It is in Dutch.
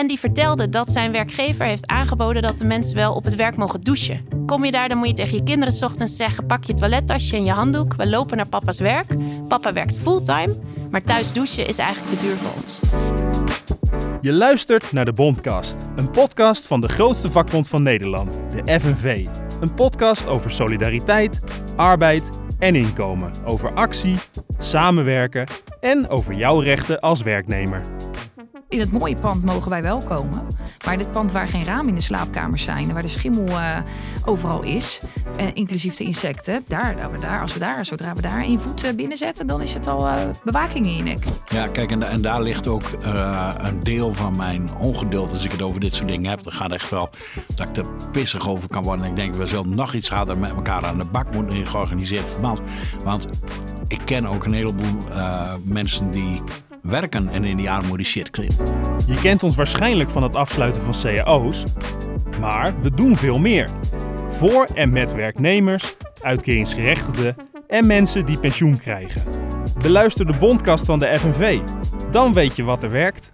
En die vertelde dat zijn werkgever heeft aangeboden dat de mensen wel op het werk mogen douchen. Kom je daar, dan moet je tegen je kinderen 's ochtends zeggen: pak je toilettasje en je handdoek. We lopen naar papa's werk. Papa werkt fulltime, maar thuis douchen is eigenlijk te duur voor ons. Je luistert naar de Bondcast, een podcast van de grootste vakbond van Nederland, de FNV. Een podcast over solidariteit, arbeid en inkomen, over actie, samenwerken en over jouw rechten als werknemer. In het mooie pand mogen wij wel komen. Maar dit pand waar geen ramen in de slaapkamers zijn... waar de schimmel uh, overal is, uh, inclusief de insecten... Daar, daar, als we daar, zodra we daar één voet uh, binnenzetten... dan is het al bewaking in je nek. Ja, kijk, en, en daar ligt ook een deel van mijn ongeduld... als ik het over dit soort dingen heb. Dan gaat echt wel dat ik er pissig over kan worden. En ik denk, we zullen nog iets harder met elkaar aan de bak moeten... in georganiseerd verband. Want ik ken ook een heleboel mensen die werken en in die armoede shit. Je kent ons waarschijnlijk van het afsluiten van cao's, maar we doen veel meer. Voor en met werknemers, uitkeringsgerechtigden en mensen die pensioen krijgen. Beluister de bondkast van de FNV. Dan weet je wat er werkt